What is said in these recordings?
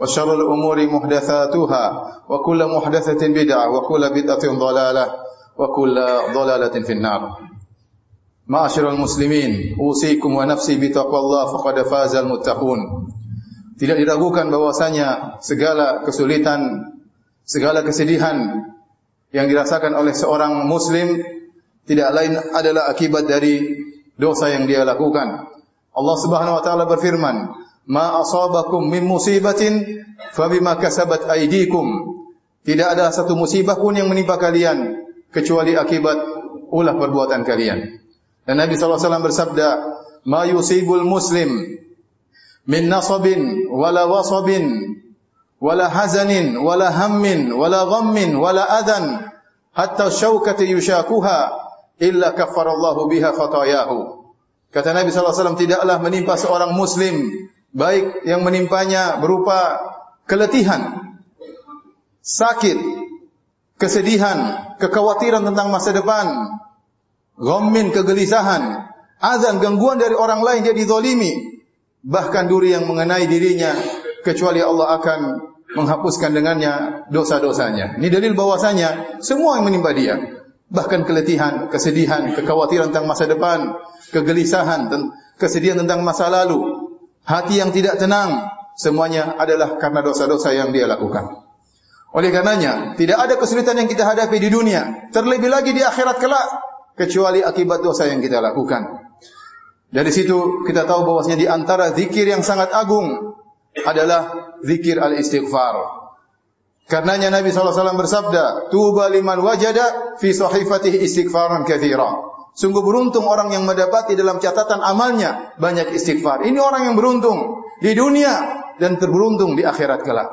وشر الأمور محدثاتها وكل محدثة بدعة وكل بدعة ضلالة وكل ضلالة في النار معاشر المسلمين أوصيكم ونفسي بتقوى الله فقد فاز المتقون tidak diragukan bahwasanya segala kesulitan segala kesedihan yang dirasakan oleh seorang muslim tidak lain adalah akibat dari dosa yang dia lakukan. Allah Subhanahu wa taala berfirman, "Ma asabakum min musibatin fabima kasabat aydikum." Tidak ada satu musibah pun yang menimpa kalian kecuali akibat ulah perbuatan kalian. Dan Nabi wasallam bersabda, "Ma yusibul muslim min nasabin wala wasabin wala hazanin wala hammin wala ghammin wala adan hatta syaukati yushakuha illa kaffarallahu biha khatayahu kata Nabi wasallam tidaklah menimpa seorang muslim baik yang menimpanya berupa keletihan sakit kesedihan kekhawatiran tentang masa depan ghammin kegelisahan azan gangguan dari orang lain dia dizalimi bahkan duri yang mengenai dirinya kecuali Allah akan menghapuskan dengannya dosa-dosanya. Ini dalil bahwasanya semua yang menimpa dia, bahkan keletihan, kesedihan, kekhawatiran tentang masa depan, kegelisahan, kesedihan tentang masa lalu, hati yang tidak tenang, semuanya adalah karena dosa-dosa yang dia lakukan. Oleh karenanya, tidak ada kesulitan yang kita hadapi di dunia, terlebih lagi di akhirat kelak, kecuali akibat dosa yang kita lakukan. Dari situ kita tahu bahwasanya di antara zikir yang sangat agung adalah zikir al-istighfar. Karenanya Nabi SAW bersabda, Tuba liman wajada fi sahifatihi istighfaran kathira. Sungguh beruntung orang yang mendapati dalam catatan amalnya banyak istighfar. Ini orang yang beruntung di dunia dan terberuntung di akhirat kelak.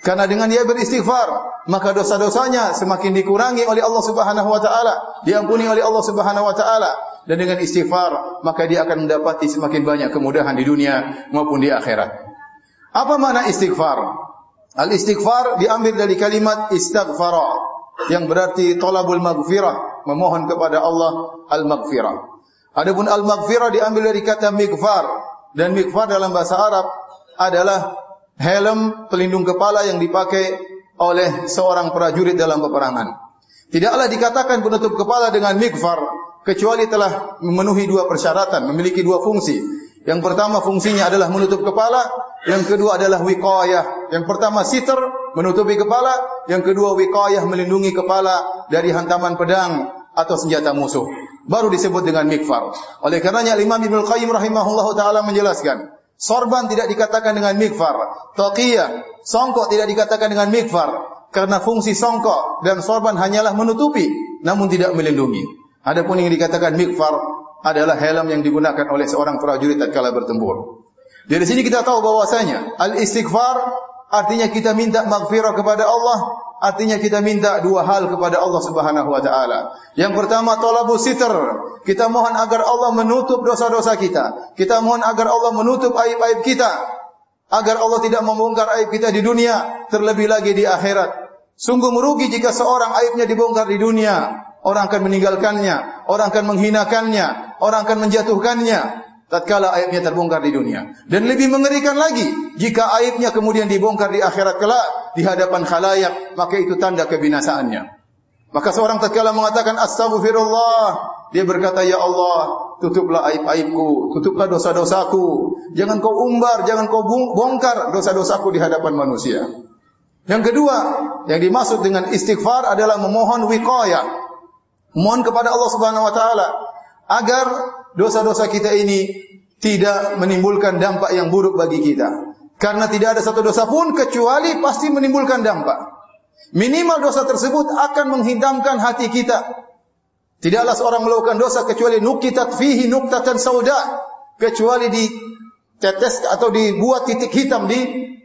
Karena dengan dia beristighfar, maka dosa-dosanya semakin dikurangi oleh Allah Subhanahu wa taala, diampuni oleh Allah Subhanahu wa taala dan dengan istighfar maka dia akan mendapati semakin banyak kemudahan di dunia maupun di akhirat. Apa makna istighfar? Al istighfar diambil dari kalimat istighfara yang berarti talabul maghfirah, memohon kepada Allah al maghfirah. Adapun al maghfirah diambil dari kata mighfar dan mighfar dalam bahasa Arab adalah helm pelindung kepala yang dipakai oleh seorang prajurit dalam peperangan. Tidaklah dikatakan penutup kepala dengan mikfar kecuali telah memenuhi dua persyaratan, memiliki dua fungsi. Yang pertama fungsinya adalah menutup kepala, yang kedua adalah wiqayah. Yang pertama sitar menutupi kepala, yang kedua wiqayah melindungi kepala dari hantaman pedang atau senjata musuh. Baru disebut dengan mikfar. Oleh karenanya Imam Ibnu Qayyim rahimahullahu taala menjelaskan, Sorban tidak dikatakan dengan mikfar. Taqiyah, songkok tidak dikatakan dengan mikfar. Karena fungsi songkok dan sorban hanyalah menutupi, namun tidak melindungi. Adapun yang dikatakan mikfar adalah helm yang digunakan oleh seorang prajurit tatkala bertempur. Dari sini kita tahu bahwasanya al-istighfar artinya kita minta maghfirah kepada Allah, artinya kita minta dua hal kepada Allah Subhanahu wa taala. Yang pertama talabu sitr. Kita mohon agar Allah menutup dosa-dosa kita. Kita mohon agar Allah menutup aib-aib kita. Agar Allah tidak membongkar aib kita di dunia, terlebih lagi di akhirat. Sungguh merugi jika seorang aibnya dibongkar di dunia. Orang akan meninggalkannya, orang akan menghinakannya, orang akan menjatuhkannya tatkala aibnya terbongkar di dunia. Dan lebih mengerikan lagi, jika aibnya kemudian dibongkar di akhirat kelak di hadapan khalayak, maka itu tanda kebinasaannya. Maka seorang tatkala mengatakan astagfirullah, dia berkata ya Allah, tutuplah aib-aibku, tutuplah dosa-dosaku. Jangan kau umbar, jangan kau bongkar dosa-dosaku di hadapan manusia. Yang kedua, yang dimaksud dengan istighfar adalah memohon wiqayah. Mohon kepada Allah Subhanahu wa taala agar dosa-dosa kita ini tidak menimbulkan dampak yang buruk bagi kita. Karena tidak ada satu dosa pun kecuali pasti menimbulkan dampak. Minimal dosa tersebut akan menghidamkan hati kita. Tidaklah seorang melakukan dosa kecuali nukitat fihi nuktatan sauda. Kecuali di tetes atau dibuat titik hitam di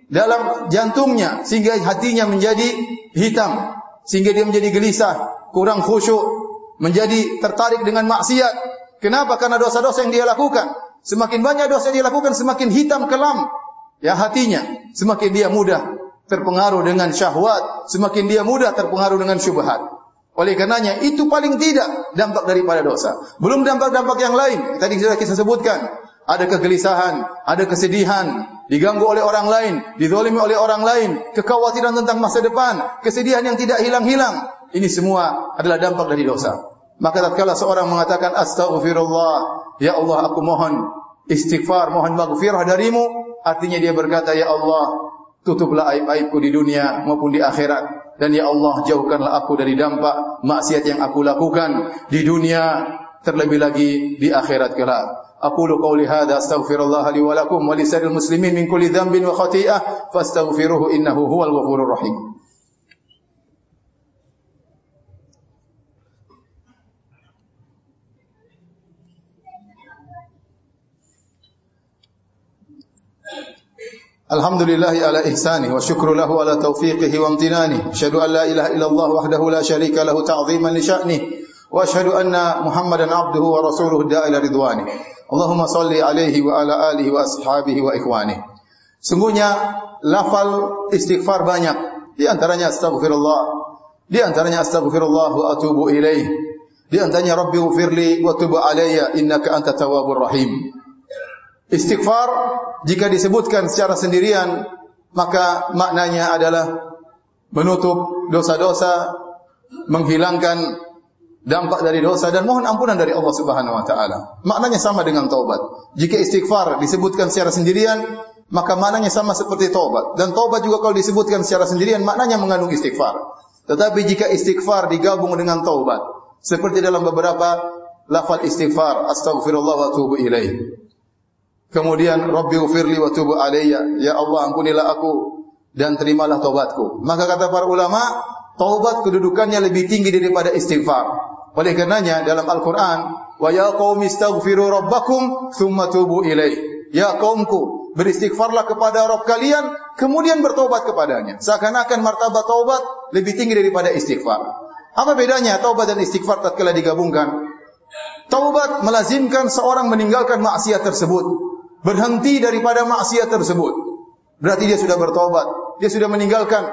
dalam jantungnya sehingga hatinya menjadi hitam sehingga dia menjadi gelisah, kurang khusyuk, menjadi tertarik dengan maksiat. Kenapa? Karena dosa-dosa yang dia lakukan. Semakin banyak dosa yang dia lakukan, semakin hitam kelam ya hatinya, semakin dia mudah terpengaruh dengan syahwat, semakin dia mudah terpengaruh dengan syubhat. Oleh karenanya itu paling tidak dampak daripada dosa. Belum dampak-dampak yang lain. Tadi sudah kita sebutkan ada kegelisahan, ada kesedihan, diganggu oleh orang lain, dizalimi oleh orang lain, kekhawatiran tentang masa depan, kesedihan yang tidak hilang-hilang. Ini semua adalah dampak dari dosa. Maka tatkala seorang mengatakan astaghfirullah, ya Allah aku mohon istighfar, mohon maghfirah darimu, artinya dia berkata ya Allah, tutuplah aib-aibku di dunia maupun di akhirat dan ya Allah jauhkanlah aku dari dampak maksiat yang aku lakukan di dunia terlebih lagi di akhirat kelak. أقول قولي هذا أستغفر الله لي ولكم ولسائر المسلمين من كل ذنب وخطيئة فاستغفروه إنه هو الغفور الرحيم الحمد لله على إحسانه والشكر له على توفيقه وامتنانه أشهد أن لا إله إلا الله وحده لا شريك له تعظيما لشأنه وأشهد أن محمدا عبده ورسوله الداء إلى رضوانه wa ala alihi wa ashabihi wa ikhwani. Sungguhnya lafal istighfar banyak. Di antaranya astaghfirullah. Di antaranya astaghfirullah wa atubu ilaih. Di antaranya rabbi ufirli wa tubu alayya innaka anta tawwabur rahim. Istighfar jika disebutkan secara sendirian maka maknanya adalah menutup dosa-dosa, menghilangkan dampak dari dosa dan mohon ampunan dari Allah Subhanahu wa taala. Maknanya sama dengan taubat. Jika istighfar disebutkan secara sendirian, maka maknanya sama seperti taubat. Dan taubat juga kalau disebutkan secara sendirian maknanya mengandung istighfar. Tetapi jika istighfar digabung dengan taubat, seperti dalam beberapa lafaz istighfar, astaghfirullah wa atubu ilaih. Kemudian Rabbi ufirli wa tubu alayya, ya Allah ampunilah aku dan terimalah taubatku. Maka kata para ulama, taubat kedudukannya lebih tinggi daripada istighfar. Oleh karenanya dalam Al-Quran, wa ya qaumi astaghfiru rabbakum thumma tubu ilaih. Ya kaumku, beristighfarlah kepada Rabb kalian, kemudian bertobat kepadanya. Seakan-akan martabat taubat lebih tinggi daripada istighfar. Apa bedanya taubat dan istighfar tatkala digabungkan? Taubat melazimkan seorang meninggalkan maksiat tersebut, berhenti daripada maksiat tersebut. Berarti dia sudah bertobat, dia sudah meninggalkan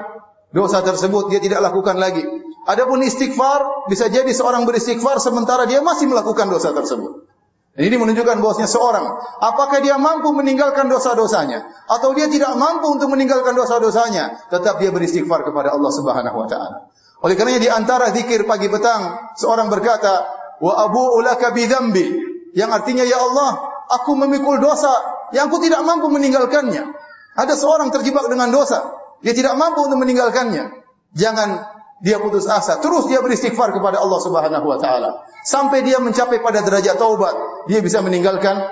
dosa tersebut, dia tidak lakukan lagi. Adapun istighfar bisa jadi seorang beristighfar sementara dia masih melakukan dosa tersebut. Dan ini menunjukkan bahwasanya seorang apakah dia mampu meninggalkan dosa-dosanya atau dia tidak mampu untuk meninggalkan dosa-dosanya, tetap dia beristighfar kepada Allah Subhanahu wa taala. Oleh kerana di antara zikir pagi petang seorang berkata, "Wa abu ulaka bi dzambi," yang artinya ya Allah, aku memikul dosa yang aku tidak mampu meninggalkannya. Ada seorang terjebak dengan dosa, dia tidak mampu untuk meninggalkannya. Jangan dia putus asa, terus dia beristighfar kepada Allah Subhanahu wa taala sampai dia mencapai pada derajat taubat, dia bisa meninggalkan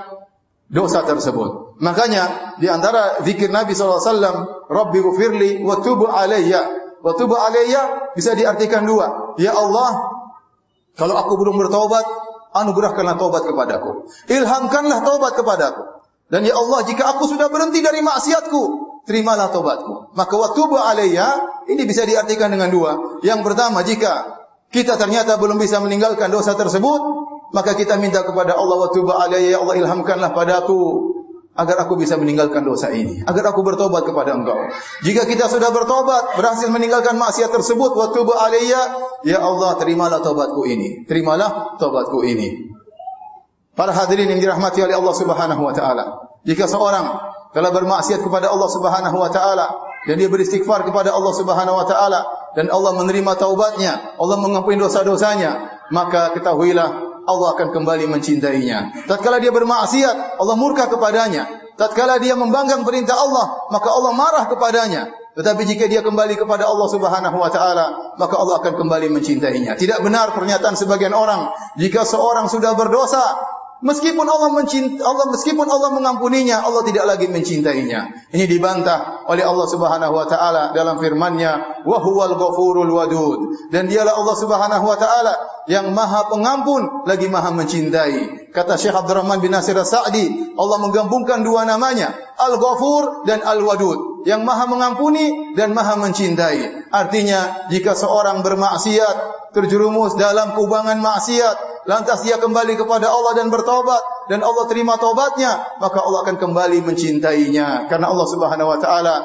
dosa tersebut. Makanya di antara zikir Nabi sallallahu alaihi wasallam, Rabbi ghfirli wa tub alayya. Wa tub alayya bisa diartikan dua. Ya Allah, kalau aku belum bertaubat, anugerahkanlah taubat kepadaku. Ilhamkanlah taubat kepadaku. Dan ya Allah, jika aku sudah berhenti dari maksiatku, terimalah taubatku. Maka wa tub alayya ini bisa diartikan dengan dua. Yang pertama, jika kita ternyata belum bisa meninggalkan dosa tersebut, maka kita minta kepada Allah wa tuba ya Allah ilhamkanlah padaku agar aku bisa meninggalkan dosa ini, agar aku bertobat kepada Engkau. Jika kita sudah bertobat, berhasil meninggalkan maksiat tersebut, wa tuba alayya ya Allah terimalah taubatku ini. Terimalah taubatku ini. Para hadirin yang dirahmati oleh Allah Subhanahu wa taala. Jika seorang telah bermaksiat kepada Allah Subhanahu wa taala, dan dia beristighfar kepada Allah Subhanahu wa taala dan Allah menerima taubatnya, Allah mengampuni dosa-dosanya, maka ketahuilah Allah akan kembali mencintainya. Tatkala dia bermaksiat, Allah murka kepadanya. Tatkala dia membanggang perintah Allah, maka Allah marah kepadanya. Tetapi jika dia kembali kepada Allah Subhanahu wa taala, maka Allah akan kembali mencintainya. Tidak benar pernyataan sebagian orang, jika seorang sudah berdosa, Meskipun Allah mencinta Allah meskipun Allah mengampuninya, Allah tidak lagi mencintainya. Ini dibantah oleh Allah Subhanahu wa taala dalam firman-Nya, "Wa huwal ghafurul wadud." Dan dialah Allah Subhanahu wa taala yang Maha Pengampun lagi Maha mencintai. Kata Syekh Abdurrahman bin Nasir As-Sa'di, Allah menggabungkan dua namanya, Al-Ghafur dan Al-Wadud, yang Maha mengampuni dan Maha mencintai. Artinya, jika seorang bermaksiat, terjerumus dalam kubangan maksiat, lantas dia kembali kepada Allah dan bertobat dan Allah terima taubatnya, maka Allah akan kembali mencintainya karena Allah Subhanahu wa taala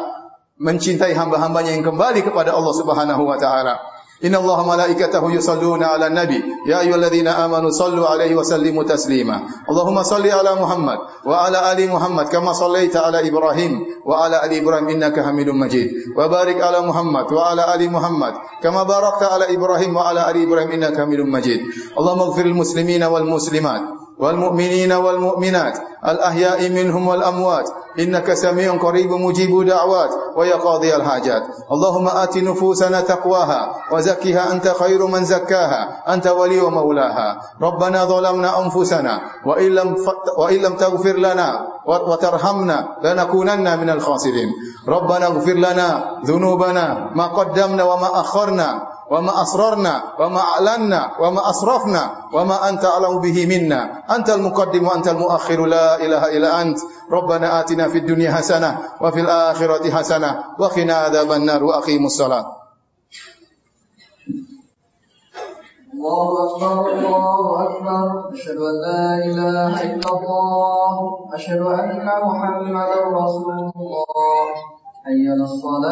mencintai hamba-hambanya yang kembali kepada Allah Subhanahu wa taala. إن الله ملائكته يصلون على النبي. يا أيها الذين آمنوا صلوا عليه وسلموا تسليما. اللهم صل على محمد وعلى آل محمد كما صليت على إبراهيم وعلى آل إبراهيم إنك حميد مجيد. وبارك على محمد وعلى آل محمد كما باركت على إبراهيم وعلى آل إبراهيم إنك حميد مجيد. اللهم اغفر المسلمين والمسلمات والمؤمنين والمؤمنات الأحياء منهم والأموات. إنك سميع قريب مجيب دعوات ويا قاضي الحاجات. اللهم آت نفوسنا تقواها وزكها أنت خير من زكاها. أنت ولي ومولاها. ربنا ظلمنا أنفسنا وإن لم, وإن لم تغفر لنا وترحمنا لنكونن من الخاسرين. ربنا اغفر لنا ذنوبنا ما قدمنا وما أخرنا وما أسررنا وما أعلنا وما أسرفنا وما أنت أعلم به منا. أنت المقدم وأنت المؤخر. إله إلا أنت. ربنا آتنا في الدنيا حسنة وفي الآخرة حسنة وقنا عذاب النار وأقيموا الصلاة. الله أكبر الله أكبر. أشهد أن لا إله إلا الله. أشهد أن محمدا رسول الله. حي الصلاة.